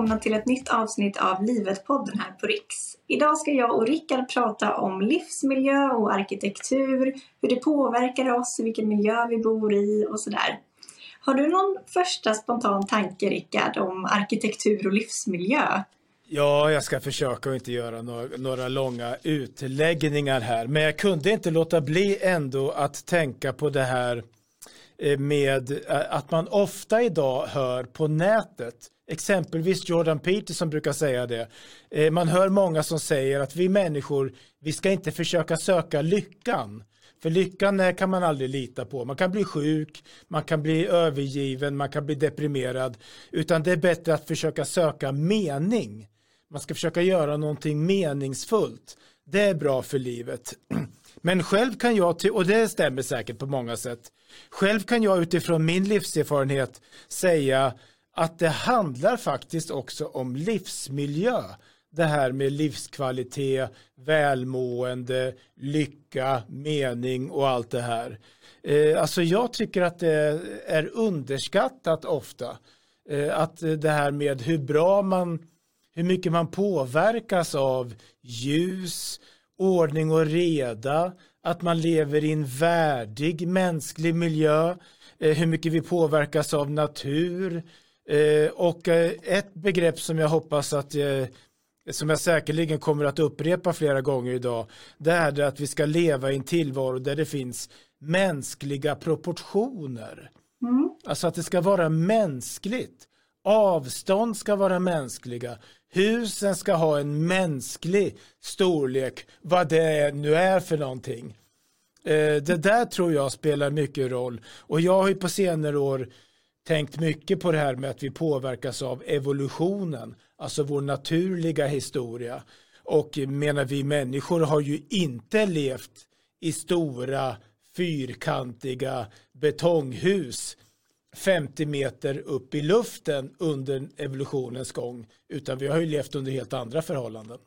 välkomna till ett nytt avsnitt av Livet-podden här på Riks. Idag ska jag och Rickard prata om livsmiljö och arkitektur, hur det påverkar oss, vilken miljö vi bor i och sådär. Har du någon första spontan tanke, Rickard, om arkitektur och livsmiljö? Ja, jag ska försöka att inte göra några, några, långa utläggningar här, men jag kunde inte låta bli ändå att tänka på det här Eh, med eh, att man ofta idag hör på nätet, exempelvis Jordan Peterson brukar säga det, eh, man hör många som säger att vi människor, vi ska inte försöka söka lyckan, för lyckan kan man aldrig lita på. Man kan bli sjuk, man kan bli övergiven, man kan bli deprimerad. Utan det är bättre att försöka söka mening. Man ska försöka göra någonting meningsfullt. Det är bra för livet. Men själv kan jag, och det stämmer säkert på många sätt, själv kan jag utifrån min livserfarenhet säga att det handlar faktiskt också om livsmiljö. Det här med livskvalitet, välmående, lycka, mening och allt det här. Eh, alltså jag tycker att det är underskattat ofta. Eh, att det här med hur bra man hur mycket man påverkas av ljus, ordning och reda, att man lever i en värdig mänsklig miljö, eh, hur mycket vi påverkas av natur eh, och eh, ett begrepp som jag hoppas att som jag säkerligen kommer att upprepa flera gånger idag, det är det att vi ska leva i en tillvaro där det finns mänskliga proportioner. Mm. Alltså att det ska vara mänskligt. Avstånd ska vara mänskliga. Husen ska ha en mänsklig storlek, vad det nu är för någonting. Eh, det där tror jag spelar mycket roll. Och jag har ju på senare år tänkt mycket på det här med att vi påverkas av evolutionen, alltså vår naturliga historia. Och menar vi människor har ju inte levt i stora fyrkantiga betonghus 50 meter upp i luften under evolutionens gång, utan vi har ju levt under helt andra förhållanden.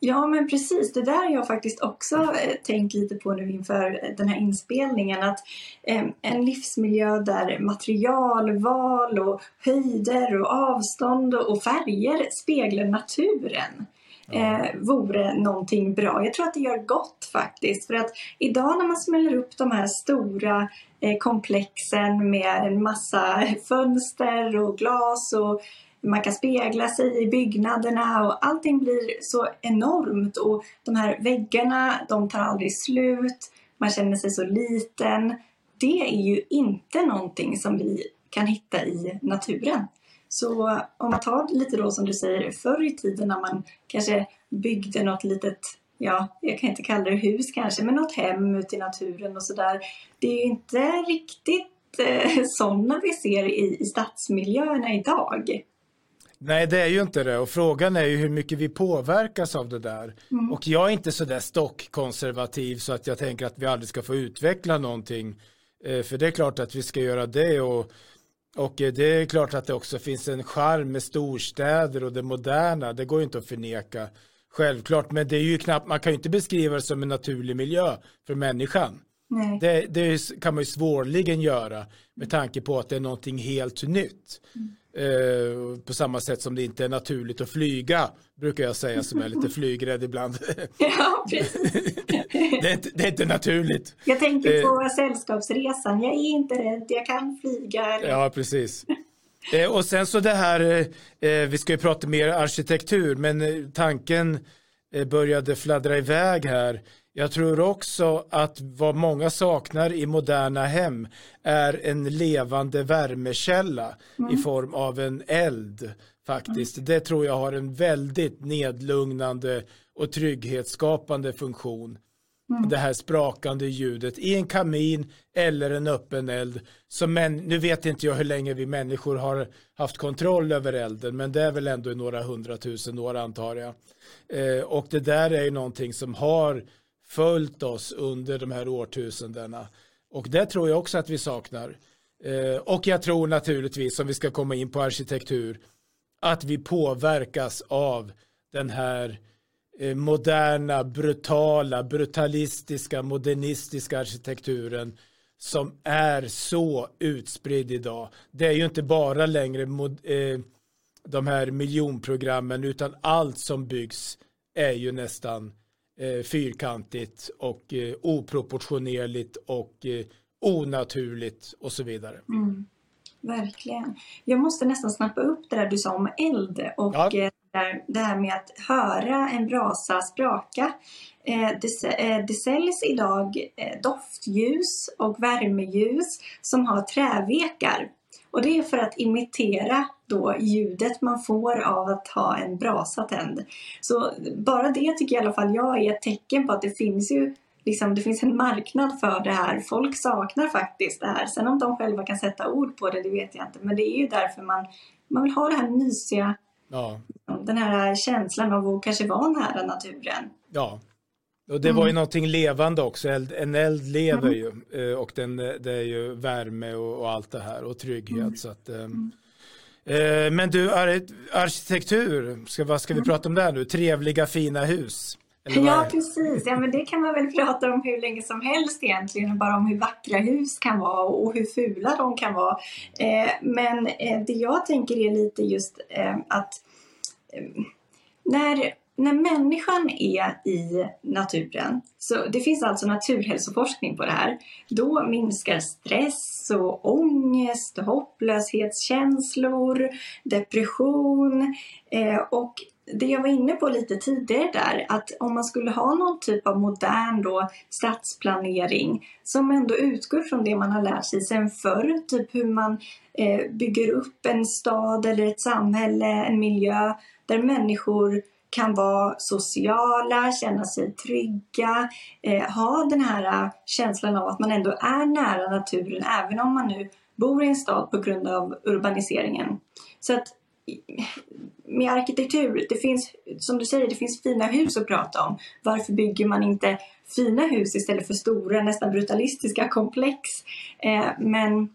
Ja, men precis. Det där har jag faktiskt också eh, tänkt lite på nu inför den här inspelningen. Att eh, en livsmiljö där materialval och höjder och avstånd och färger speglar naturen eh, vore någonting bra. Jag tror att det gör gott faktiskt. För att idag när man smäller upp de här stora eh, Eh, komplexen med en massa fönster och glas och man kan spegla sig i byggnaderna och allting blir så enormt och de här väggarna de tar aldrig slut. Man känner sig så liten. Det är ju inte någonting som vi kan hitta i naturen. Så om man tar lite då som du säger förr i tiden när man kanske byggde något litet ja, jag kan inte kalla det hus kanske, men något hem ute i naturen och sådär. Det är ju inte riktigt eh, sådana vi ser i, i stadsmiljöerna idag. Nej, det är ju inte det. Och frågan är ju hur mycket vi påverkas av det där. Mm. Och jag är inte så där stockkonservativ så att jag tänker att vi aldrig ska få utveckla någonting. Eh, för det är klart att vi ska göra det. Och och eh, det är klart att det också finns en charm med storstäder och det moderna. Det går ju inte att förneka. Självklart, men det är ju knappt, man kan ju inte beskriva det som en naturlig miljö för människan. Det, det, kan man ju svårligen göra med tanke på att det är någonting helt nytt. Mm. Eh, på samma sätt som det inte är naturligt att flyga, brukar jag säga som är lite flygrädd ibland. Ja, precis. det, är inte, det, är inte, naturligt. Jag tänker på eh, sällskapsresan, jag är inte rädd, jag kan flyga. Ja, precis. Eh, och sen så det här, eh, eh vi ska ju prata mer arkitektur, men eh, tanken började fladdra iväg här. Jag tror också att vad många saknar i moderna hem är en levande värmekälla mm. i form av en eld faktiskt. Mm. Det tror jag har en väldigt nedlugnande och trygghetsskapande funktion. Mm. Det här sprakande ljudet i en kamin eller en öppen eld. Så men, nu vet inte jag hur länge vi människor har haft kontroll över elden, men det är väl ändå några hundratusen år antar jag. Eh, och det där är ju någonting som har följt oss under de här årtusendena. Och det tror jag också att vi saknar. Eh, och jag tror naturligtvis, om vi ska komma in på arkitektur, att vi påverkas av den här eh, moderna, brutala, brutalistiska, modernistiska arkitekturen som är så utspridd idag. Det är ju inte bara längre eh, de här miljonprogrammen utan allt som byggs är ju nästan eh, fyrkantigt och eh, oproportionerligt och eh, onaturligt och så vidare. Mm. Verkligen. Jag måste nästan snappa upp det där du sa om eld och ja. Det här med att höra en brasa spraka. Eh, det, eh, det säljs idag eh, doftljus och värmeljus som har trävekar. Och det är för att imitera då ljudet man får av att ha en brasa tänd. Så bara det tycker i alla fall jag är ett tecken på att det finns ju liksom, det finns en marknad för det här. Folk saknar faktiskt det här. Sen om de själva kan sätta ord på det, det vet jag inte. Men det är ju därför man, man vill ha det här mysiga, ja. den här känslan av att kanske vara nära naturen. Ja, och det mm. var ju någonting levande också. En eld lever mm. ju eh, och den, det är ju värme och, och allt det här och trygghet. Mm. Så att, eh, men du, arkitektur, ska, vad ska vi mm. prata om där nu? Trevliga fina hus. Ja, precis. Ja, men det kan man väl prata om hur länge som helst egentligen. Bara om hur vackra hus kan vara och hur fula de kan vara. Eh, men eh, det jag tänker är lite just eh, att när, när människan är i naturen, så det finns alltså naturhälsoforskning på det här, då minskar stress och ångest, hopplöshetskänslor, depression eh, och det jag var inne på lite tidigare där, att om man skulle ha någon typ av modern då, stadsplanering som ändå utgår från det man har lärt sig sedan förr, typ hur man eh, bygger upp en stad eller ett samhälle, en miljö där människor kan vara sociala, känna sig trygga, eh, ha den här eh, känslan av att man ändå är nära naturen även om man nu bor i en stad på grund av urbaniseringen. Så att med arkitektur, det finns som du säger, det finns fina hus att prata om. Varför bygger man inte fina hus istället för stora, nästan brutalistiska komplex? Eh, men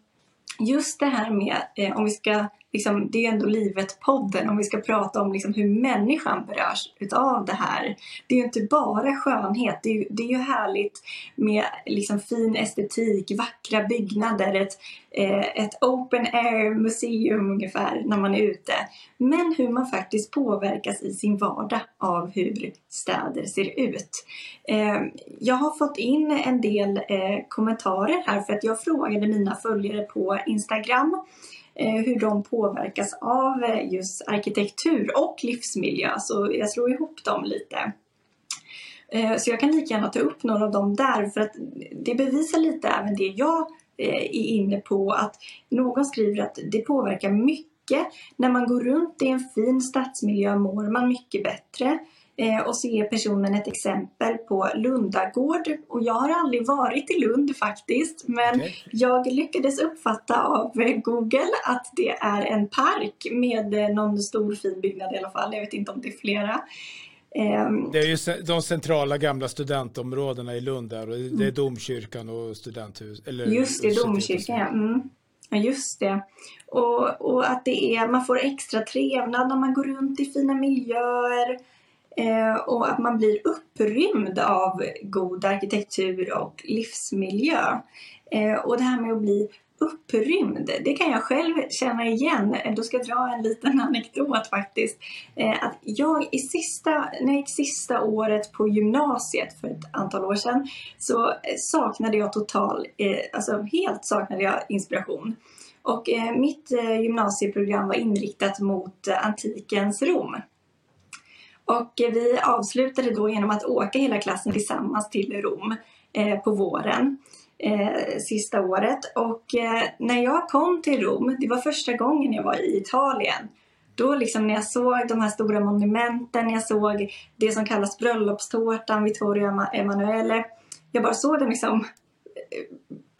just det här med, eh, om vi ska liksom, det är ju ändå livet-podden om vi ska prata om liksom hur människan berörs utav det här. Det är ju inte bara skönhet, det är ju, det är ju härligt med liksom fin estetik, vackra byggnader, ett, eh, ett open air museum ungefär när man är ute. Men hur man faktiskt påverkas i sin vardag av hur städer ser ut. Eh, jag har fått in en del eh, kommentarer här för att jag frågade mina följare på Instagram Eh, Eh, hur de påverkas av eh, just arkitektur och livsmiljö. Så jag slår ihop dem lite. Eh, så jag kan lika gärna ta upp några av dem där för att det bevisar lite även det jag är inne på att någon skriver att det påverkar mycket. När man går runt i en fin stadsmiljö mår man mycket bättre. Eh, och så ger personen ett exempel på Lundagård. Och jag har aldrig varit i Lund faktiskt, men okay. jag lyckades uppfatta av Google att det är en park med eh, någon stor fin byggnad i alla fall. Jag vet inte om det är flera. Ehm, det är ju de centrala gamla studentområdena i Lund där och det är mm. domkyrkan och studenthus. Eller just det, domkyrkan ja. Mm. Ja, just det. Och, och att det är, man får extra trevnad när man går runt i fina miljöer. Eh, och att man blir upprymd av god arkitektur och livsmiljö. Eh, och det här med att bli upprymd, det kan jag själv känna igen. Eh, då ska jag dra en liten anekdot faktiskt. Eh, att jag i sista, när jag gick sista året på gymnasiet för ett antal år sedan så saknade jag total, eh, alltså helt saknade jag inspiration. Och eh, mitt gymnasieprogram var inriktat mot antikens Rom. Och eh, vi avslutade då genom att åka hela klassen tillsammans till Rom eh, på våren. Eh, sista året. Och när jag kom till Rom, det var första gången jag var i Italien. Då liksom när jag såg de här stora monumenten, när jag såg det som kallas bröllopstårtan, Vittorio Emanuele. Jag bara såg den liksom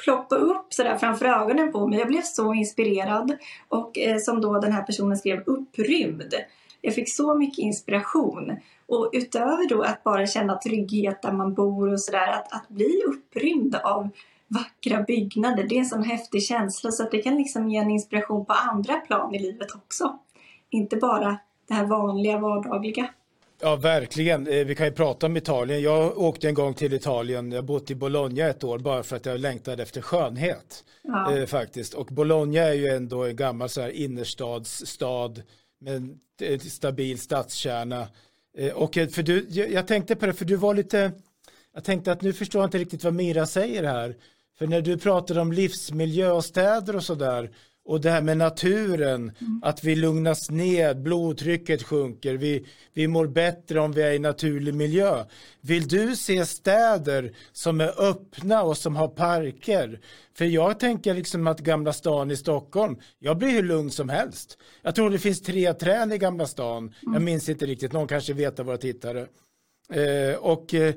ploppa upp sådär framför ögonen på mig. Jag blev så inspirerad och eh, som då den här personen skrev upprymd. Jag fick så mycket inspiration. Och utöver då att bara känna trygghet där man bor och sådär, att, att bli upprymd av vackra byggnader, det är en sån häftig känsla så att det kan liksom ge en inspiration på andra plan i livet också. Inte bara det här vanliga vardagliga. Ja, verkligen. Eh, vi kan ju prata om Italien. Jag åkte en gång till Italien. Jag bott i Bologna ett år bara för att jag längtade efter skönhet. Ja. Eh, faktiskt. Och Bologna är ju ändå en gammal så här innerstadsstad med en stabil stadskärna. Eh, och eh, för du, jag tänkte på det, för du var lite, jag tänkte att nu förstår jag inte riktigt vad Mira säger här. För när du pratar om livsmiljö och städer och sådär och det här med naturen, mm. att vi lugnas ned, blodtrycket sjunker, vi, vi mår bättre om vi är i naturlig miljö. Vill du se städer som är öppna och som har parker? För jag tänker liksom att Gamla stan i Stockholm, jag blir hur lugn som helst. Jag tror det finns tre träd i Gamla stan, mm. jag minns inte riktigt, någon kanske vet av våra tittare. Eh, och eh,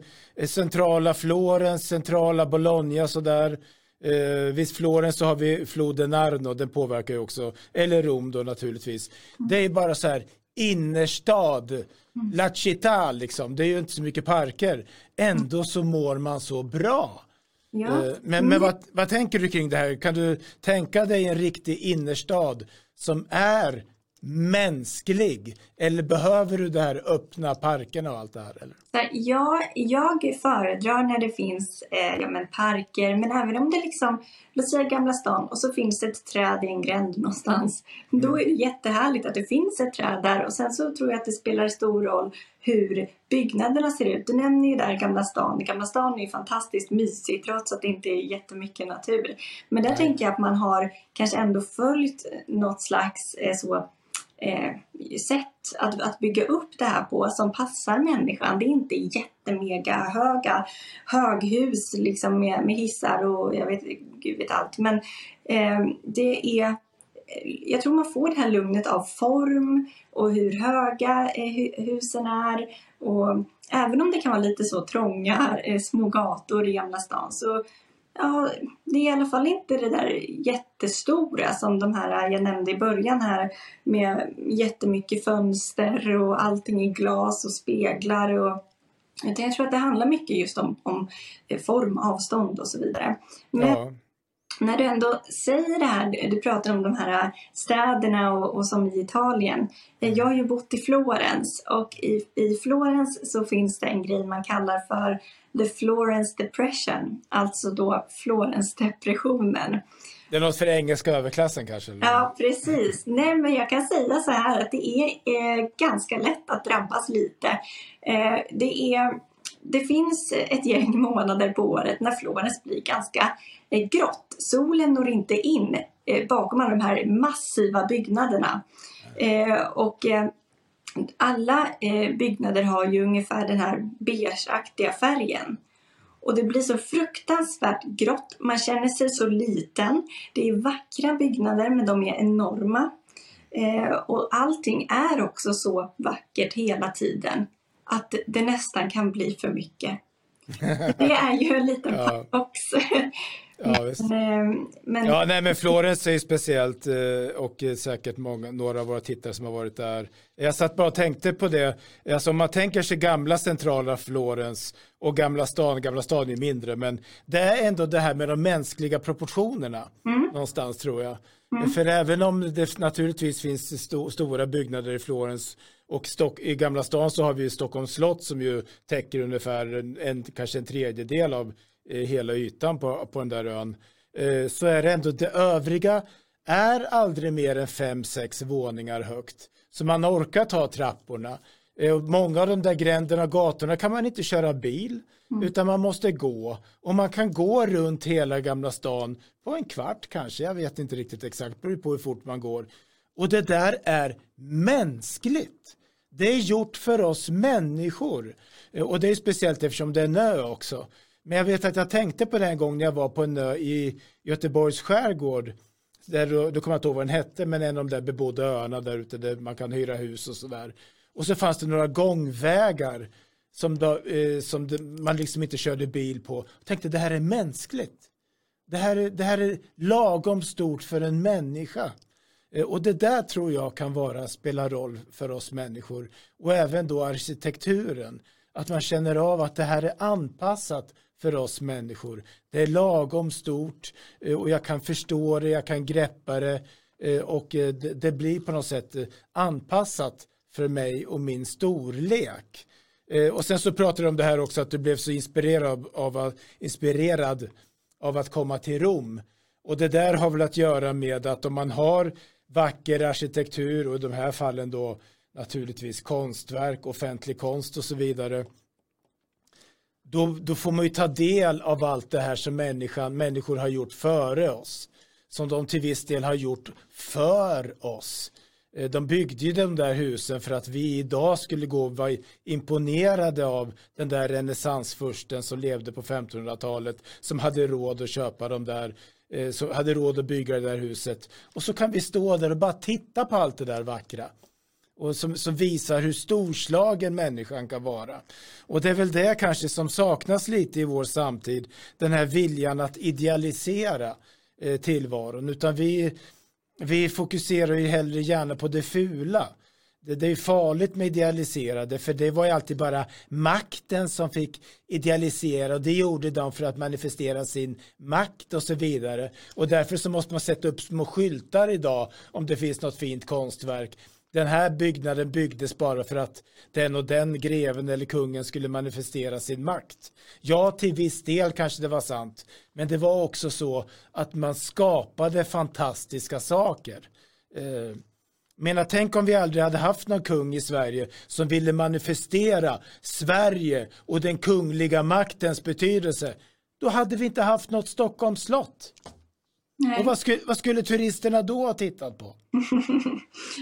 centrala Florens, centrala Bologna sådär. Eh, vid Florens så har vi floden Arno, den påverkar ju också, eller Rom då naturligtvis. Mm. Det är bara så här innerstad, mm. La Città liksom, det är ju inte så mycket parker. Ändå så mår man så bra. Ja. Eh, men, mm. men vad, vad tänker du kring det här? Kan du tänka dig en riktig innerstad som är mänsklig? Eller behöver du det här öppna parkerna och allt det här? Eller? Ja, jag föredrar när det finns eh, ja, men parker, men även om det liksom, låt säga Gamla stan och så finns det ett träd i en gränd någonstans. Mm. Då är det jättehärligt att det finns ett träd där och sen så tror jag att det spelar stor roll hur byggnaderna ser ut. Du nämner ju där Gamla stan. Gamla stan är ju fantastiskt mysig trots att det inte är jättemycket natur. Men där Nej. tänker jag att man har kanske ändå följt något slags eh, så eh, sätt att, att bygga upp det här på som passar människan. Det är inte jättemega höga höghus liksom med, med hissar och jag vet gud vet allt. Men eh, det är jag tror man får det här lugnet av form och hur höga eh, husen är. Och även om det kan vara lite så trånga eh, små gator i Gamla stan så ja, det är i alla fall inte det där jättestora som de här jag nämnde i början här med jättemycket fönster och allting i glas och speglar. Och, jag tror att det handlar mycket just om, om eh, form, avstånd och så vidare. Men ja när du ändå säger det här, du pratar om de här städerna och, och som i Italien. Jag har ju bott i Florens och i, i Florens så finns det en grej man kallar för The Florence Depression, alltså då Florens-depressionen. Det är något för engelska överklassen kanske? Eller? Ja, precis. Nej, men jag kan säga så här att det är eh, ganska lätt att drabbas lite. Eh, det, är, det finns ett gäng månader på året när Florens blir ganska eh, grått. Solen når inte in eh, bakom alla de här massiva byggnaderna. Eh, och alla byggnader har ju ungefär den här beigeaktiga färgen. Och det blir så fruktansvärt grått. Man känner sig så liten. Det är vackra byggnader men de är enorma. Och allting är också så vackert hela tiden att det nästan kan bli för mycket. Det är ju en liten ja. paradox. Ja. Men, men... Ja, nej, men Florens är ju speciellt eh, och säkert många, några av våra tittare som har varit där. Jag satt bara och tänkte på det. Alltså om man tänker sig gamla centrala Florens och gamla stan, gamla stan är mindre, men det är ändå det här med de mänskliga proportionerna mm. någonstans tror jag. Mm. För även om det naturligtvis finns st stora byggnader i Florens och Stock i Gamla stan så har vi Stockholms slott som ju täcker ungefär en, en kanske en tredjedel av hela ytan på, på den där ön eh, så är det ändå det övriga är aldrig mer än fem, sex våningar högt. Så man orkar ta trapporna. Eh, många av de där gränderna och gatorna kan man inte köra bil mm. utan man måste gå. Och man kan gå runt hela Gamla stan på en kvart kanske, jag vet inte riktigt exakt, beror på hur fort man går. Och det där är mänskligt. Det är gjort för oss människor. Eh, och det är speciellt eftersom det är en ö också. Men jag vet att jag tänkte på det en gång när jag var på en ö i Göteborgs skärgård. Där, då kommer jag inte ihåg vad den hette, men en av de där bebodda öarna där ute där man kan hyra hus och sådär. Och så fanns det några gångvägar som, då, eh, som man liksom inte körde bil på. Jag tänkte det här är mänskligt. Det här är, det här är lagom stort för en människa. Eh, och det där tror jag kan vara, spela roll för oss människor. Och även då arkitekturen. Att man känner av att det här är anpassat för oss människor. Det är lagom stort eh, och jag kan förstå det, jag kan greppa det eh, och det blir på något sätt anpassat för mig och min storlek. Och sen så pratar du om det här också att du blev så inspirerad av, inspirerad av att komma till Rom. Och det där har väl att göra med att om man har vacker arkitektur och i de här fallen då naturligtvis konstverk, offentlig konst och så vidare. Då, då får man ju ta del av allt det här som människan, människor har gjort före oss. Som de till viss del har gjort för oss. Eh, de byggde ju de där husen för att vi idag skulle gå och vara imponerade av den där renässansfursten som levde på 1500-talet som hade råd att köpa de där eh, Eh, som hade råd att bygga det där huset. Och så kan vi stå där och bara titta på allt det där vackra. Och som, som visar hur storslagen människan kan vara. Och det är väl det kanske som saknas lite i vår samtid. Den här viljan att idealisera eh, tillvaron. Utan vi vi fokuserar ju hellre gärna på det fula. Det, det är farligt med idealiserade för det var ju alltid bara makten som fick idealisera och det gjorde de för att manifestera sin makt och så vidare. Och därför så måste man sätta upp små skyltar idag om det finns något fint konstverk den här byggnaden byggdes bara för att den och den greven eller kungen skulle manifestera sin makt. Ja, till viss del kanske det var sant, men det var också så att man skapade fantastiska saker. Eh, menar, tänk om vi aldrig hade haft någon kung i Sverige som ville manifestera Sverige och den kungliga maktens betydelse. Då hade vi inte haft något Stockholms slott. Nej. Och vad skulle, vad skulle turisterna då ha tittat på?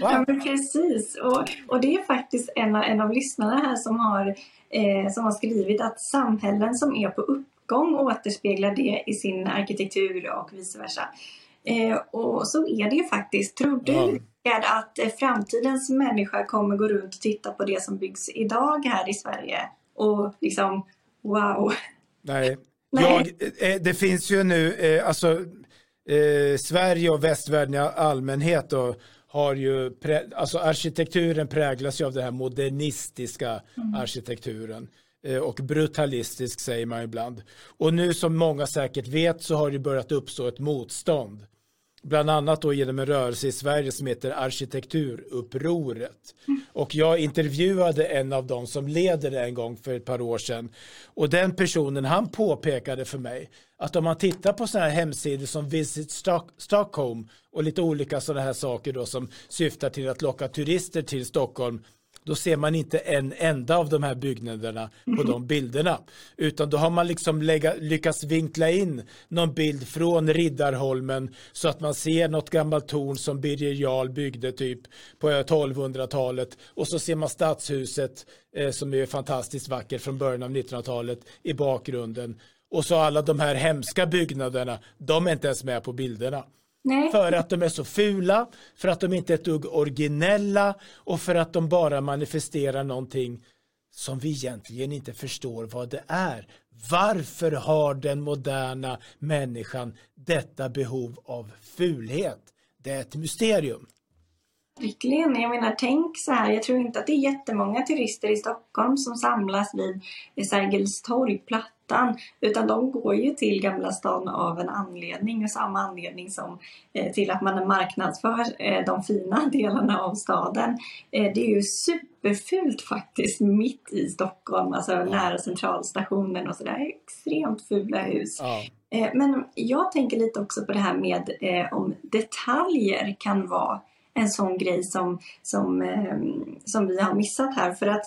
ja, men precis. Och, och det är faktiskt en av, en av lyssnarna här som har, eh, som har skrivit att samhällen som är på uppgång återspeglar det i sin arkitektur och vice versa. Eh, och så är det ju faktiskt. Tror du ja. Att eh, framtidens människa kommer gå runt och titta på det som byggs idag här i Sverige och liksom wow? Nej. Nej. Jag, eh, det finns ju nu, eh, alltså eh, Sverige och västvärlden i allmänhet då, har ju, alltså arkitekturen präglas ju av den här modernistiska mm. arkitekturen och brutalistisk säger man ibland. Och nu som många säkert vet så har det börjat uppstå ett motstånd Bland annat då genom en rörelse i Sverige som heter Arkitekturupproret. Och jag intervjuade en av dem som leder det en gång för ett par år sedan. Och den personen han påpekade för mig att om man tittar på sådana här hemsidor som Visit Stock Stockholm och lite olika sådana här saker då som syftar till att locka turister till Stockholm då ser man inte en enda av de här byggnaderna på de bilderna. Utan då har man liksom lägga, lyckats vinkla in någon bild från Riddarholmen så att man ser något gammalt torn som Birger Jarl byggde typ på 1200-talet och så ser man stadshuset eh, som är fantastiskt vackert från början av 1900-talet i bakgrunden. Och så alla de här hemska byggnaderna, de är inte ens med på bilderna. Nej. För att de är så fula, för att de inte är ett dugg originella och för att de bara manifesterar någonting som vi egentligen inte förstår vad det är. Varför har den moderna människan detta behov av fulhet? Det är ett mysterium. Verkligen. Jag menar, tänk så här. Jag tror inte att det är jättemånga turister i Stockholm som samlas vid Sergels torgplatta Gatan utan de går ju till Gamla stan av en anledning och samma anledning som eh, till att man marknadsför eh, de fina delarna av staden. Eh, det är ju superfult faktiskt mitt i Stockholm, alltså nära centralstationen och sådär. Extremt fula hus. Ja. Men jag tänker lite också på det här med om detaljer kan vara en sån grej som, som, eh, som vi har missat här. För att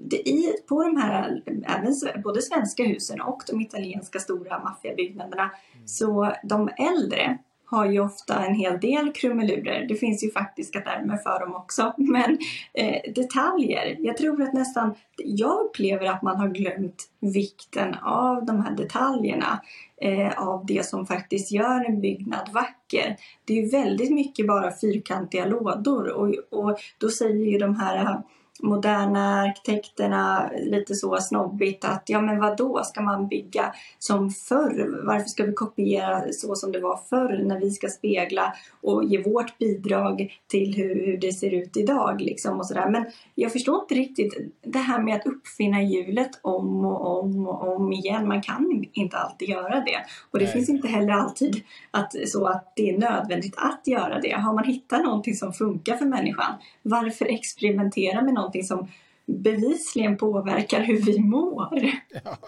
det, i, på de här, även både svenska husen och de italienska stora maffiabyggnaderna, mm. så de äldre har ju ofta en hel del krumelurer. Det finns ju faktiska termer för dem också. Men eh, detaljer, jag tror att nästan, jag upplever att man har glömt vikten av de här detaljerna. Eh, av det som faktiskt gör en byggnad vacker. Det är ju väldigt mycket bara fyrkantiga lådor och, och då säger ju de här moderna arkitekterna lite så snobbigt att ja men vad då ska man bygga som förr? Varför ska vi kopiera så som det var förr när vi ska spegla och ge vårt bidrag till hur, hur det ser ut idag liksom och sådär. Men jag förstår inte riktigt det här med att uppfinna hjulet om och om och om igen. Man kan inte alltid göra det och det Nej. finns inte heller alltid att, så att det är nödvändigt att göra det. Har man hittat någonting som funkar för människan, varför experimentera med någonting som bevisligen påverkar hur vi mår. Ja.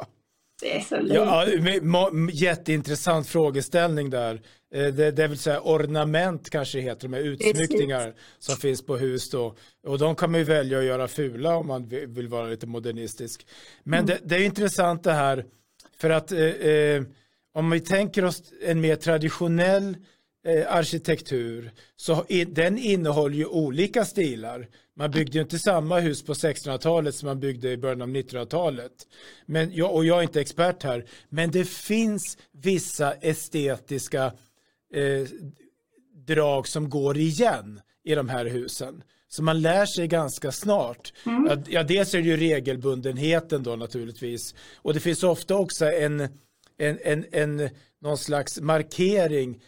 Det är så ja, jätteintressant frågeställning där. Eh, det, det vill säga ornament kanske heter, de här utsmyckningar som finns på hus då. Och de kan man ju välja att göra fula om man vill vara lite modernistisk. Men mm. det, det, är intressant det här, för att eh, eh, om vi tänker oss en mer traditionell eh, arkitektur så i, den innehåller ju olika stilar. Man byggde ju inte samma hus på 1600-talet som man byggde i början av 1900-talet. Men, jag, och jag är inte expert här, men det finns vissa estetiska eh, drag som går igen i de här husen. Så man lär sig ganska snart. Mm. Ja, dels är det ju regelbundenheten då naturligtvis. Och det finns ofta också en, en, en, en någon slags markering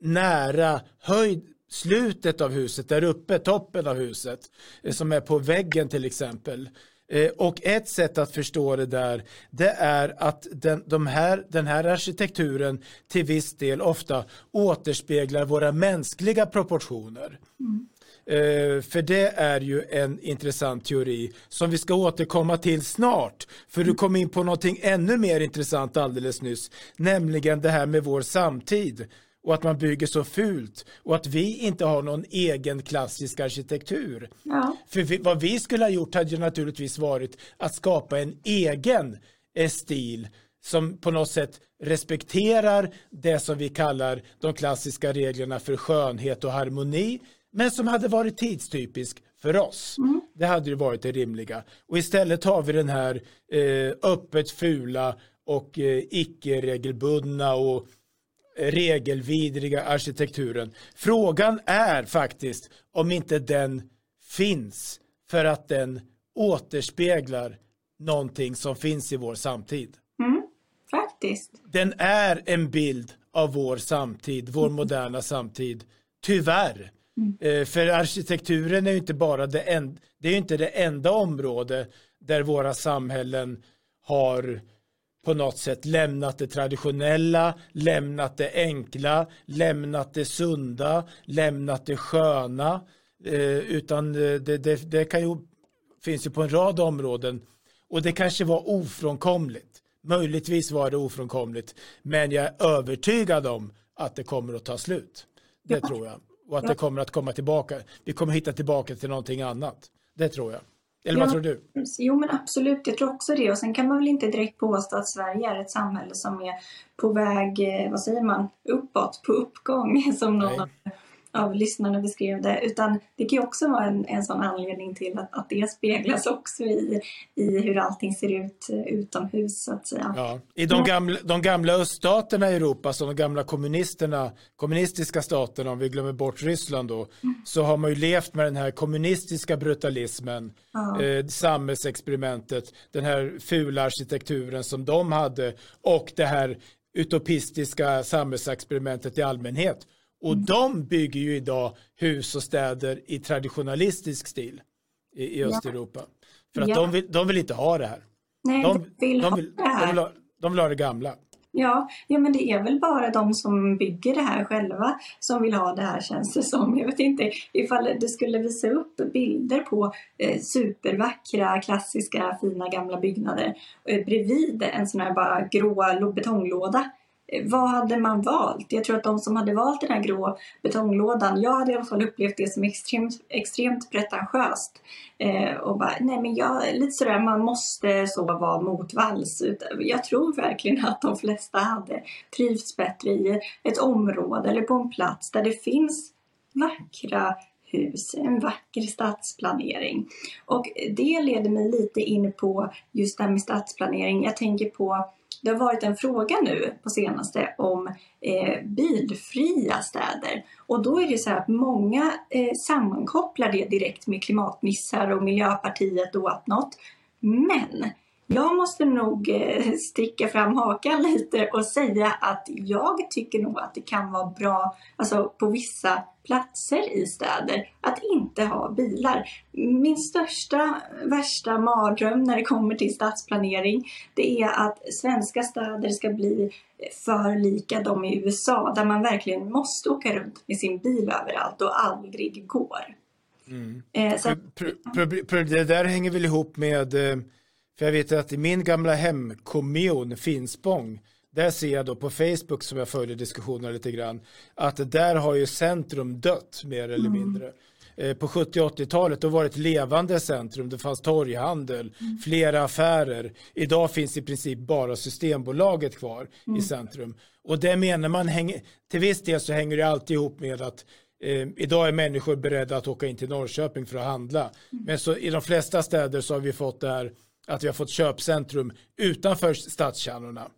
nära höjd, slutet av huset, där uppe, toppen av huset, eh, som är på väggen till exempel. Eh, och ett sätt att förstå det där, det är att den, de här, den här arkitekturen till viss del ofta återspeglar våra mänskliga proportioner. Mm. För det är ju en intressant teori som vi ska återkomma till snart. För du kom in på någonting ännu mer intressant alldeles nyss, nämligen det här med vår samtid och att man bygger så fult och att vi inte har någon egen klassisk arkitektur. Ja. För vi, vad vi skulle ha gjort hade ju naturligtvis varit att skapa en egen eh, stil som på något sätt respekterar det som vi kallar de klassiska reglerna för skönhet och harmoni men som hade varit tidstypisk för oss. Mm. Det hade ju varit det rimliga. Och istället har vi den här eh, öppet fula och eh, icke-regelbundna och regelvidriga arkitekturen. Frågan är faktiskt om inte den finns för att den återspeglar någonting som finns i vår samtid. Mm, faktiskt. Den är en bild av vår samtid, vår moderna samtid. Tyvärr. Mm. Eh, för arkitekturen är ju inte bara det, en, det är inte det enda område där våra samhällen har på något sätt lämnat det traditionella, lämnat det enkla, lämnat det sunda, lämnat det sköna. Eh, utan det, det, det kan ju, finns ju på en rad områden och det kanske var ofrånkomligt. Möjligtvis var det ofrånkomligt, men jag är övertygad om att det kommer att ta slut. Det ja. tror jag. Och att ja. det kommer att komma tillbaka. Vi kommer hitta tillbaka till någonting annat. Det tror jag. Eller ja, vad tror du? Jo men absolut, jag tror också det. Och sen kan man väl inte direkt påstå att Sverige är ett samhälle som är på väg, eh, vad säger man, uppåt, på uppgång som någon av, av lyssnarna beskrev det. Utan det kan ju också vara en, en sån anledning till att, att det speglas också i, i hur allting ser ut eh, utomhus så att säga. Ja. I de gamla, de gamla öststaterna i Europa, som de gamla kommunisterna, kommunistiska staterna, om vi glömmer bort Ryssland då, mm. så har man ju levt med den här kommunistiska brutalismen, ja. eh, samhällsexperimentet, den här fula arkitekturen som de hade och det här utopistiska samhällsexperimentet i allmänhet. Och mm. de bygger ju idag hus och städer i traditionalistisk stil i, i Östeuropa. För att ja. de, vill, de vill inte ha det här. Nej, de, vill de, vill, ha det här. De vill, ha, de vill ha det gamla. Ja, ja, men det är väl bara de som bygger det här själva som vill ha det här känns det som. Jag vet inte ifall det skulle visa upp bilder på eh, supervackra, klassiska, fina gamla byggnader eh, bredvid en sån här bara grå betonglåda vad hade man valt? Jag tror att de som hade valt den här grå betonglådan, jag hade i alla fall upplevt det som extremt, extremt pretentiöst. Eh, och bara, nej men jag, lite sådär, man måste så vara motvalls. Jag tror verkligen att de flesta hade trivts bättre i ett område eller på en plats där det finns vackra hus, en vacker stadsplanering. Och det leder mig lite in på just det här med stadsplanering. Jag tänker på det har varit en fråga nu på senaste om eh, bilfria städer. Och då är det så här att många eh, sammankopplar det direkt med klimatmissar och Miljöpartiet och något. Men jag måste nog eh, sticka fram hakan lite och säga att jag tycker nog att det kan vara bra, alltså på vissa platser i städer, att inte ha bilar. Min största, värsta mardröm när det kommer till stadsplanering, det är att svenska städer ska bli för lika de i USA, där man verkligen måste åka runt med sin bil överallt och aldrig går. Mm. Eh, så... det där hänger väl ihop med eh, För jag vet att i min gamla hemkommun Finspång där ser jag då på Facebook som jag följer diskussionerna lite grann att där har ju centrum dött mer eller mm. mindre. Eh, på 70 80-talet då var det ett levande centrum. Det fanns torghandel, mm. flera affärer. Idag finns i princip bara Systembolaget kvar mm. i centrum. Och det menar man till viss del så hänger det alltid ihop med att eh, idag är människor beredda att åka in till Norrköping för att handla. Mm. Men så i de flesta städer så har vi fått det här att vi har fått köpcentrum utanför stadskärnorna.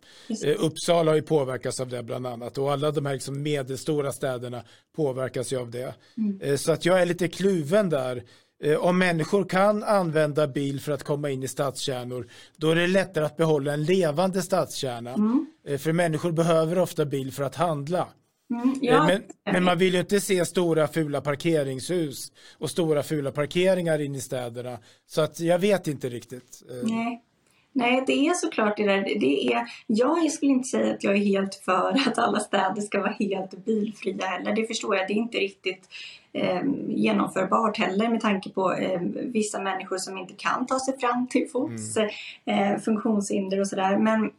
Eh, Uppsala har ju påverkats av det bland annat och alla de här liksom medelstora städerna påverkas ju av det. Mm. Eh, så att jag är lite kluven där. Eh, om människor kan använda bil för att komma in i stadskärnor då är det lättare att behålla en levande stadskärna. Mm. Eh, för människor behöver ofta bil för att handla. Mm, eh, ja. men, men, man vill ju inte se stora fula parkeringshus och stora fula parkeringar in i städerna. Så att jag vet inte riktigt. Eh. Nej. Nej, det är såklart det där. Det är, jag skulle inte säga att jag är helt för att alla städer ska vara helt bilfria heller. Det förstår jag, det är inte riktigt eh, genomförbart heller med tanke på eh, vissa människor som inte kan ta sig fram till fots, mm. eh, funktionshinder och sådär. Men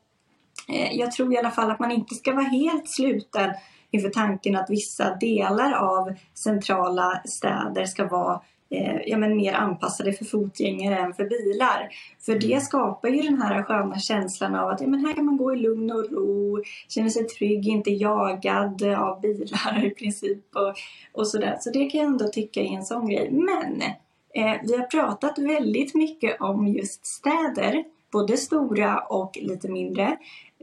eh, jag tror i alla fall att man inte ska vara helt sluten inför tanken att vissa delar av centrala städer ska vara eh, ja, men mer anpassade för fotgängare än för bilar. För det mm. skapar ju den här sköna känslan av att ja, men här kan man gå i lugn och ro, känna sig trygg, inte jagad av bilar i princip och, och sådär. Så det kan jag ändå tycka är en sån grej. Men eh, vi har pratat väldigt mycket om just städer, både stora och lite mindre.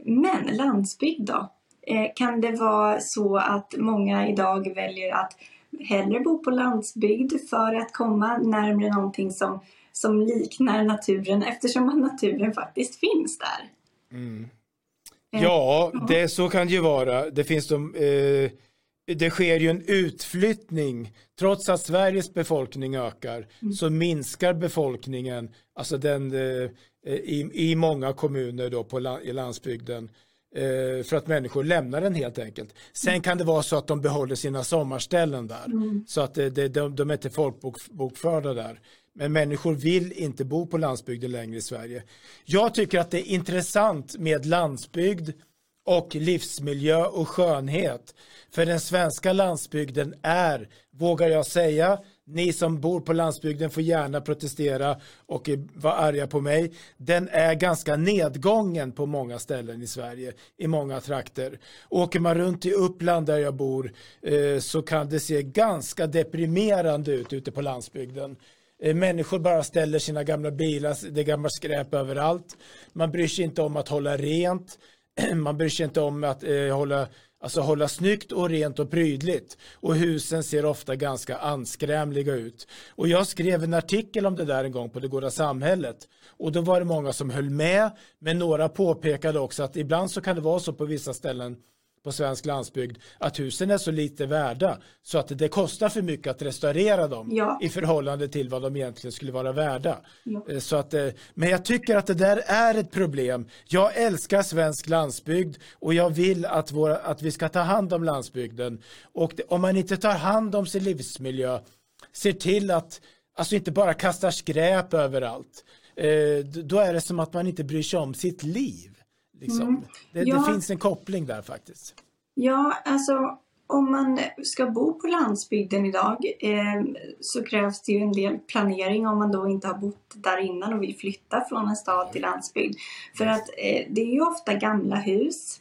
Men landsbygd då? Eh, kan det vara så att många idag väljer att hellre bo på landsbygd för att komma närmare någonting som, som liknar naturen eftersom naturen faktiskt finns där? Mm. Eh, ja, det, så kan det ju vara. Det finns de, eh, det sker ju en utflyttning. Trots att Sveriges befolkning ökar mm. så minskar befolkningen, alltså den eh, i, i många kommuner då på i landsbygden. Eh, för att människor lämnar den helt enkelt. Sen kan det vara så att de behåller sina sommarställen där. Mm. Så att det, det, de, de är inte folkbokförda där. Men människor vill inte bo på landsbygden längre i Sverige. Jag tycker att det är intressant med landsbygd och livsmiljö och skönhet. För den svenska landsbygden är, vågar jag säga, ni som bor på landsbygden får gärna protestera och eh, vara arga på mig. Den är ganska nedgången på många ställen i Sverige, i många trakter. Åker man runt i Uppland där jag bor eh, så kan det se ganska deprimerande ut ute på landsbygden. Eh, människor bara ställer sina gamla bilar, det är gammalt skräp överallt. Man bryr sig inte om att hålla rent. Man bryr sig inte om att hålla Alltså hålla snyggt och rent och prydligt. Och husen ser ofta ganska anskrämliga ut. Och jag skrev en artikel om det där en gång på Det goda samhället. Och då var det många som höll med. Men några påpekade också att ibland så kan det vara så på vissa ställen på svensk landsbygd att husen är så lite värda så att det kostar för mycket att restaurera dem ja. i förhållande till vad de egentligen skulle vara värda. Ja. Eh, så att, eh, men jag tycker att det där är ett problem. Jag älskar svensk landsbygd och jag vill att, våra, att vi ska ta hand om landsbygden. Och det, om man inte tar hand om sin livsmiljö, ser till att alltså inte bara kastar skräp överallt, eh, då är det som att man inte bryr sig om sitt liv. Liksom. Mm. Det, ja. det, finns en koppling där faktiskt. Ja, alltså om man ska bo på landsbygden idag eh, så krävs det ju en del planering om man då inte har bott där innan och vill flytta från en stad till landsbygd. För att eh, det är ju ofta gamla hus.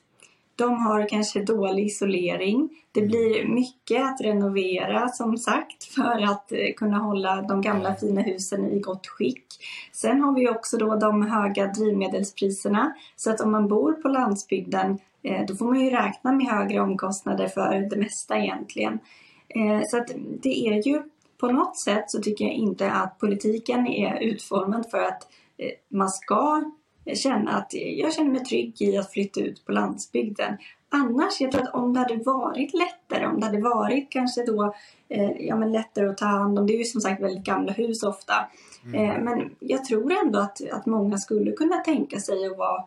De har kanske dålig isolering. Det mm. blir mycket att renovera som sagt för att eh, kunna hålla de gamla fina husen i gott skick. Sen har vi också då de höga drivmedelspriserna så att om man bor på landsbygden eh, då får man ju räkna med högre omkostnader för det mesta egentligen. Eh, så att det är ju på något sätt så tycker jag inte att politiken är utformad för att man ska känna att jag känner mig trygg i att flytta ut på landsbygden. Annars, jag tror att om det hade varit lättare, om det hade varit kanske då eh, ja, men lättare att ta hand om, det är ju som sagt väldigt gamla hus ofta. Mm. Eh, men jag tror ändå att, att många skulle kunna tänka sig att vara,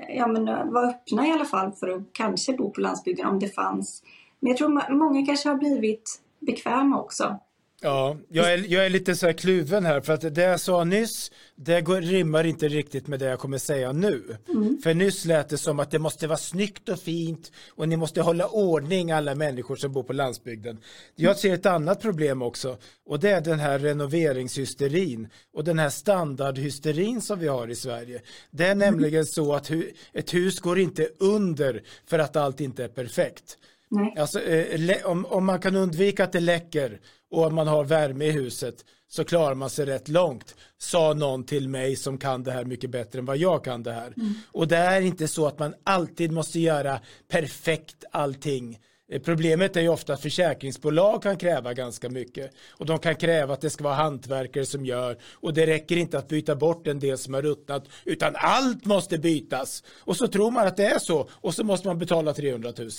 eh, ja, men, eh, vara öppna i alla fall för att kanske bo på landsbygden om det fanns. Men jag tror många kanske har blivit bekväma också Ja, jag är, jag är lite så här kluven här för att det jag sa nyss det går, rimmar inte riktigt med det jag kommer säga nu. Mm. För nyss lät det som att det måste vara snyggt och fint och ni måste hålla ordning alla människor som bor på landsbygden. Jag ser ett annat problem också och det är den här renoveringshysterin och den här standardhysterin som vi har i Sverige. Det är nämligen så att hu ett hus går inte under för att allt inte är perfekt. Nej. Alltså, eh, om, om man kan undvika att det läcker och om man har värme i huset så klarar man sig rätt långt, sa någon till mig som kan det här mycket bättre än vad jag kan det här. Mm. Och det är inte så att man alltid måste göra perfekt allting. Eh, problemet är ju ofta att försäkringsbolag kan kräva ganska mycket och de kan kräva att det ska vara hantverkare som gör och det räcker inte att byta bort en del som har ruttnat utan allt måste bytas och så tror man att det är så och så måste man betala 300 000.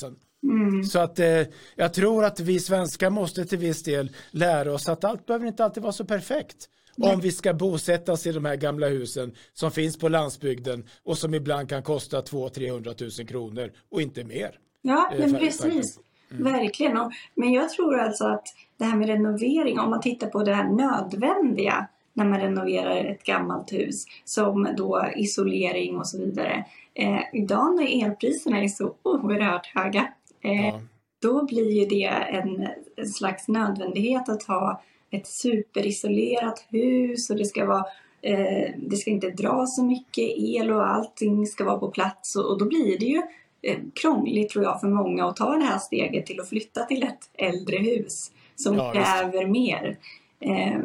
Mm. Så att eh, jag tror att vi svenskar måste till viss del lära oss att allt behöver inte alltid vara så perfekt. Nej. Om vi ska bosätta oss i de här gamla husen som finns på landsbygden och som ibland kan kosta 200-300 000 kronor och inte mer. Ja, eh, men precis. Mm. Verkligen. Men jag tror alltså att det här med renovering, om man tittar på det här nödvändiga när man renoverar ett gammalt hus som då isolering och så vidare. Eh, idag när elpriserna är så oerhört höga ja. Då blir ju det en, en, slags nödvändighet att ha ett superisolerat hus och det ska vara eh, det ska inte dra så mycket el och allting ska vara på plats och, och då blir det ju eh, krångligt tror jag för många att ta det här steget till att flytta till ett äldre hus som ja, kräver visst. mer. Eh,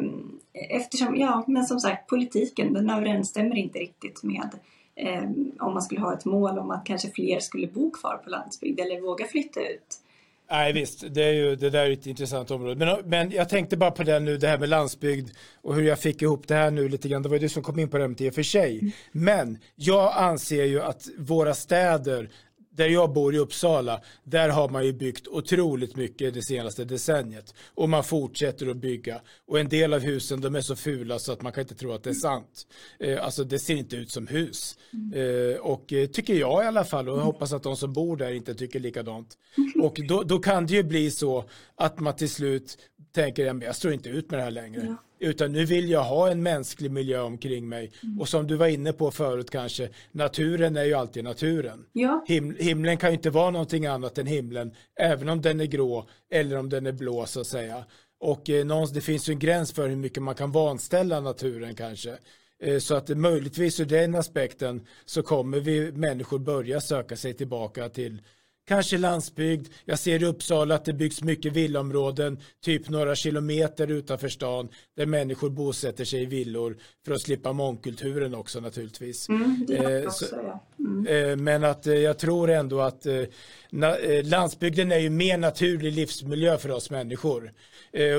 eftersom, ja men som sagt politiken den överensstämmer inte riktigt med eh, om man skulle ha ett mål om att kanske fler skulle bo kvar på landsbygd eller våga flytta ut. Nej visst, det, är ju, det där är ett intressant område. Men, men jag tänkte bara på det nu, det här med landsbygd och hur jag fick ihop det här nu lite grann. Det var ju du som kom in på det i och för sig. Mm. Men jag anser ju att våra städer där jag bor i Uppsala, där har man ju byggt otroligt mycket det senaste decenniet. Och man fortsätter att bygga. Och en del av husen, de är så fula så att man kan inte tro att det är sant. Eh, alltså det ser inte ut som hus. Eh, och eh, tycker jag i alla fall, och jag hoppas att de som bor där inte tycker likadant. Och då, då kan det ju bli så att man till slut tänker, jag står inte ut med det här längre. Ja. Utan nu vill jag ha en mänsklig miljö omkring mig. Mm. Och som du var inne på förut kanske, naturen är ju alltid naturen. Ja. Him himlen kan ju inte vara någonting annat än himlen, även om den är grå eller om den är blå så att säga. Och eh, det finns ju en gräns för hur mycket man kan vanställa naturen kanske. Eh, så att möjligtvis ur den aspekten så kommer vi människor börja söka sig tillbaka till kanske landsbygd. Jag ser i Uppsala att det byggs mycket villaområden, typ några kilometer utanför stan, där människor bosätter sig i villor för att slippa mångkulturen också naturligtvis. Mm, eh, också, så, ja. mm. eh, men att eh, jag tror ändå att eh, na, landsbygden är ju mer naturlig livsmiljö för oss människor.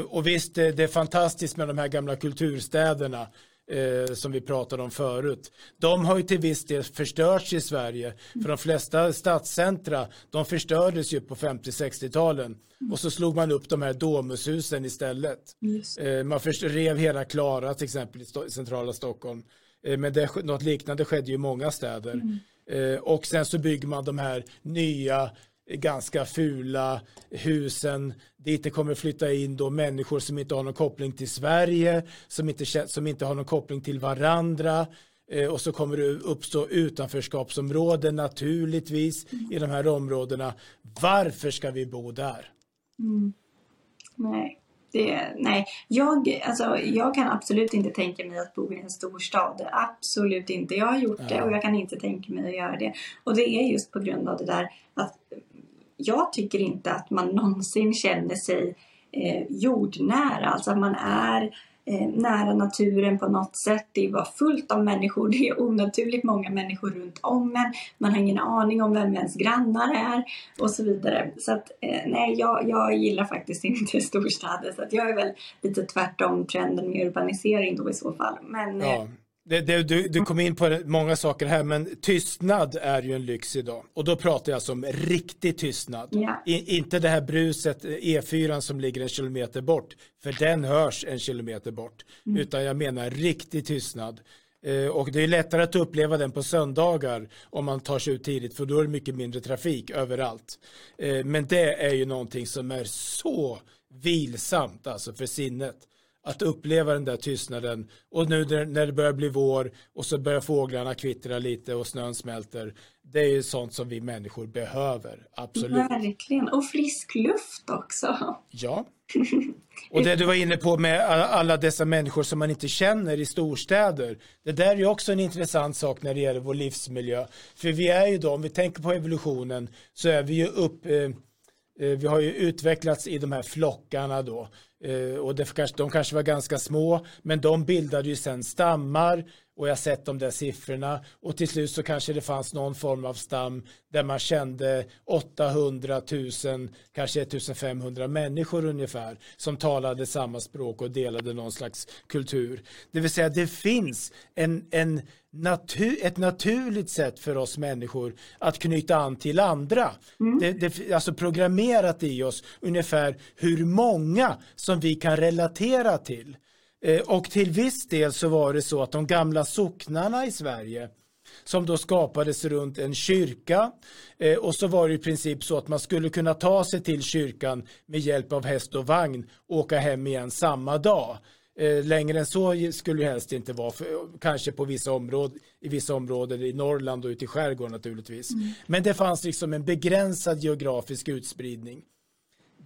Och visst, det är fantastiskt med de här gamla kulturstäderna eh, som vi pratade om förut. De har ju till viss del förstörts i Sverige. För de flesta stadscentra, de förstördes ju på 50-60-talen. Och så slog man upp de här domushusen istället. Eh, man rev hela Klara till exempel i centrala Stockholm. Eh, men det, något liknande skedde ju i många städer. Mm. Eh, och sen så bygger man de här nya ganska fula husen dit det kommer flytta in då människor som inte har någon koppling till Sverige, som inte, som inte har någon koppling till varandra. Eh, och så kommer det uppstå utanförskapsområden naturligtvis i de här områdena. Varför ska vi bo där? Mm. Nej. Det, nej, jag, alltså, jag kan absolut inte tänka mig att bo i en storstad. Absolut inte. Jag har gjort det och jag kan inte tänka mig att göra det. Och det är just på grund av det där att jag tycker inte att man någonsin känner sig eh, jordnära, alltså att man är eh, nära naturen på något sätt. Det var fullt av människor, det är onaturligt många människor runt om en. Man har ingen aning om vem ens grannar är och så vidare. Så att eh, nej, jag, jag gillar faktiskt inte storstäder så att jag är väl lite tvärtom trenden med urbanisering då i så fall. Men, eh, ja. Det, det, du, du kom in på många saker här, men tystnad är ju en lyx idag. Och då pratar jag alltså om riktig tystnad. Yeah. I, inte det här bruset, E4 som ligger en kilometer bort, för den hörs en kilometer bort. Mm. Utan jag menar riktig tystnad. Eh, och det är lättare att uppleva den på söndagar om man tar sig ut tidigt, för då är det mycket mindre trafik överallt. Eh, men det är ju någonting som är så vilsamt alltså för sinnet att uppleva den där tystnaden och nu när det börjar bli vår och så börjar fåglarna kvittra lite och snön smälter det är ju sånt som vi människor behöver, absolut. Verkligen, och frisk luft också. Ja. Och det du var inne på med alla dessa människor som man inte känner i storstäder. Det där är ju också en intressant sak när det gäller vår livsmiljö. För vi är ju då, om vi tänker på evolutionen, så är vi ju upp, eh, Eh, vi har ju utvecklats i de här flockarna då. Eh, och det, de kanske var ganska små, men de bildade ju sen stammar och jag sett de där siffrorna och till slut så kanske det fanns någon form av stam där man kände 800 000, kanske 1500 människor ungefär som talade samma språk och delade någon slags kultur. Det vill säga det finns en, en natur, ett naturligt sätt för oss människor att knyta an till andra. Mm. Det, det, alltså programmerat i oss ungefär hur många som vi kan relatera till. Eh, och till viss del så var det så att de gamla socknarna i Sverige som då skapades runt en kyrka eh, och så var det i princip så att man skulle kunna ta sig till kyrkan med hjälp av häst och vagn och åka hem igen samma dag. Eh, längre än så skulle det helst inte vara, för, kanske på vissa områden, i vissa områden i Norrland och ute i skärgården naturligtvis. Mm. Men det fanns liksom en begränsad geografisk utspridning.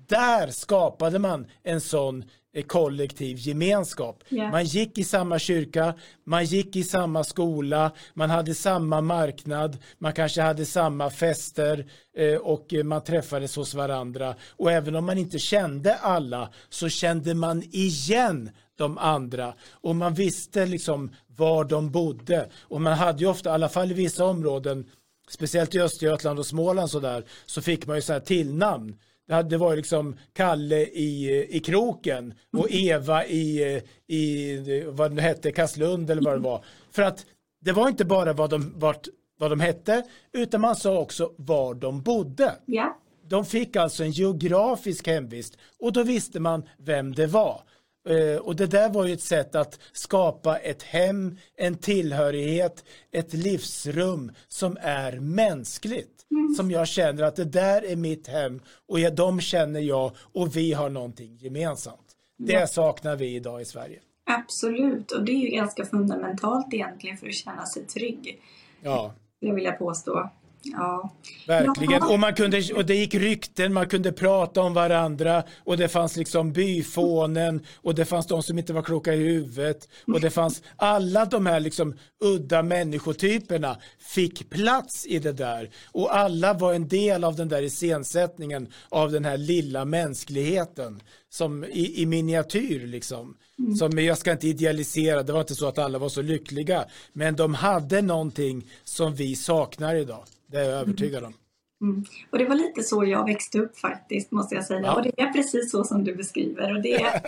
Där skapade man en sån kollektiv gemenskap. Yeah. Man gick i samma kyrka, man gick i samma skola, man hade samma marknad, man kanske hade samma fester eh, och man träffades hos varandra. Och även om man inte kände alla så kände man igen de andra och man visste liksom var de bodde. Och man hade ju ofta, i alla fall i vissa områden, speciellt i Östergötland och Småland så där, så fick man ju så här tillnamn det var liksom Kalle i, i kroken och Eva i, i vad det hette, Kasslund eller vad det var. För att det var inte bara vad de, vart, vad de hette utan man sa också var de bodde. Ja. De fick alltså en geografisk hemvist och då visste man vem det var. Eh, och det där var ju ett sätt att skapa ett hem, en tillhörighet, ett livsrum som är mänskligt. Mm. Som jag känner att det där är mitt hem och jag, de känner jag och vi har någonting gemensamt. Det ja. saknar vi idag i Sverige. Absolut, och det är ju ganska fundamentalt egentligen för att känna sig trygg. Ja. Det vill jag påstå. Ja. Verkligen. Och, man kunde, och det gick rykten, man kunde prata om varandra och det fanns liksom byfånen och det fanns de som inte var kloka i huvudet och det fanns alla de här liksom udda människotyperna fick plats i det där och alla var en del av den där iscensättningen av den här lilla mänskligheten som i, i miniatyr liksom. Mm. Som, jag ska inte idealisera, det var inte så att alla var så lyckliga men de hade någonting som vi saknar idag. Det är jag övertygad om. Mm. Och det var lite så jag växte upp faktiskt, måste jag säga. Ja. Och det är precis så som du beskriver. Och det är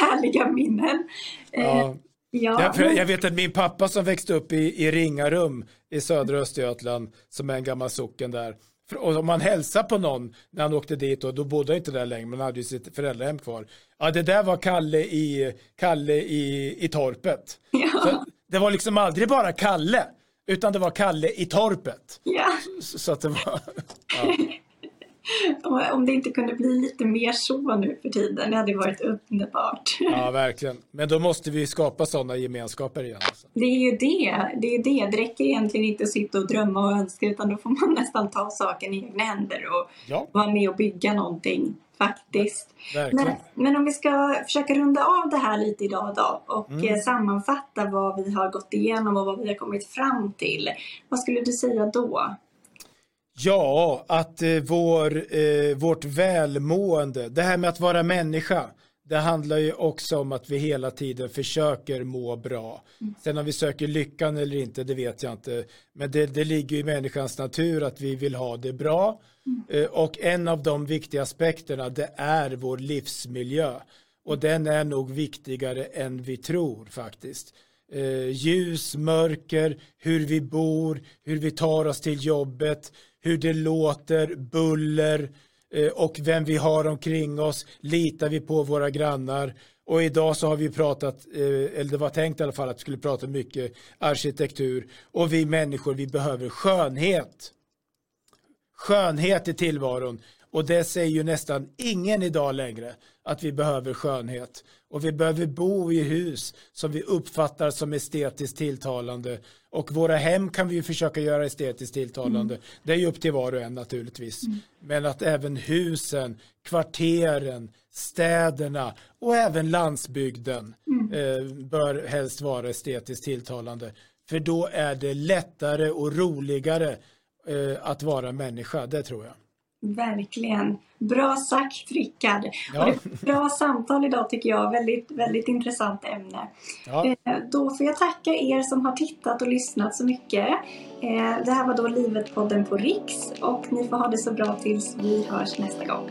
härliga minnen. Ja. Eh, ja. Jag, jag, vet att min pappa som växte upp i, i Ringarum i södra Östergötland, som är en gammal socken där, och om man hälsar på någon när han åkte dit och då bodde han inte där längre men han hade ju sitt föräldrahem kvar. Ja det där var Kalle i, Kalle i, i torpet. Ja. det var liksom aldrig bara Kalle utan det var Kalle i torpet. Ja. Så, så att det var... Ja. Om det inte kunde bli lite mer så nu för tiden, det hade varit underbart. Ja, verkligen. Men då måste vi skapa sådana gemenskaper igen. Alltså. Det är ju det. Det är ju det. Det räcker egentligen inte att sitta och drömma och önska, utan då får man nästan ta saken i egna händer och ja. vara med och bygga någonting faktiskt. Men, men, om vi ska försöka runda av det här lite idag då och mm. Eh, sammanfatta vad vi har gått igenom och vad vi har kommit fram till. Vad skulle du säga då? Ja, att eh, vår, eh, vårt välmående, det här med att vara människa, det handlar ju också om att vi hela tiden försöker må bra. Mm. Sen om vi söker lyckan eller inte, det vet jag inte. Men det, det ligger i människans natur att vi vill ha det bra. Mm. Eh, och en av de viktiga aspekterna, det är vår livsmiljö. Och den är nog viktigare än vi tror faktiskt. Eh, ljus, mörker, hur vi bor, hur vi tar oss till jobbet, hur det låter, buller, Eh, och vem vi har omkring oss, litar vi på våra grannar och idag så har vi pratat, eh, eller det var tänkt i alla fall att vi skulle prata mycket arkitektur och vi människor vi behöver skönhet. Skönhet i tillvaron Och det säger ju nästan ingen idag längre att vi behöver skönhet. Och vi behöver bo i hus som vi uppfattar som estetiskt tilltalande. Och våra hem kan vi ju försöka göra estetiskt tilltalande. Mm. Det är ju upp till var och en naturligtvis. Mm. Men att även husen, kvarteren, städerna och även landsbygden mm. eh, bör helst vara estetiskt tilltalande. För då är det lättare och roligare eh, att vara människa, det tror jag. Verkligen. Bra sagt Rickard. Ja. bra samtal idag tycker jag. Väldigt, väldigt intressant ämne. Ja. Eh, då får jag tacka er som har tittat och lyssnat så mycket. Eh, det här var då Livet-podden på Riks och ni får ha det så bra tills vi hörs nästa gång.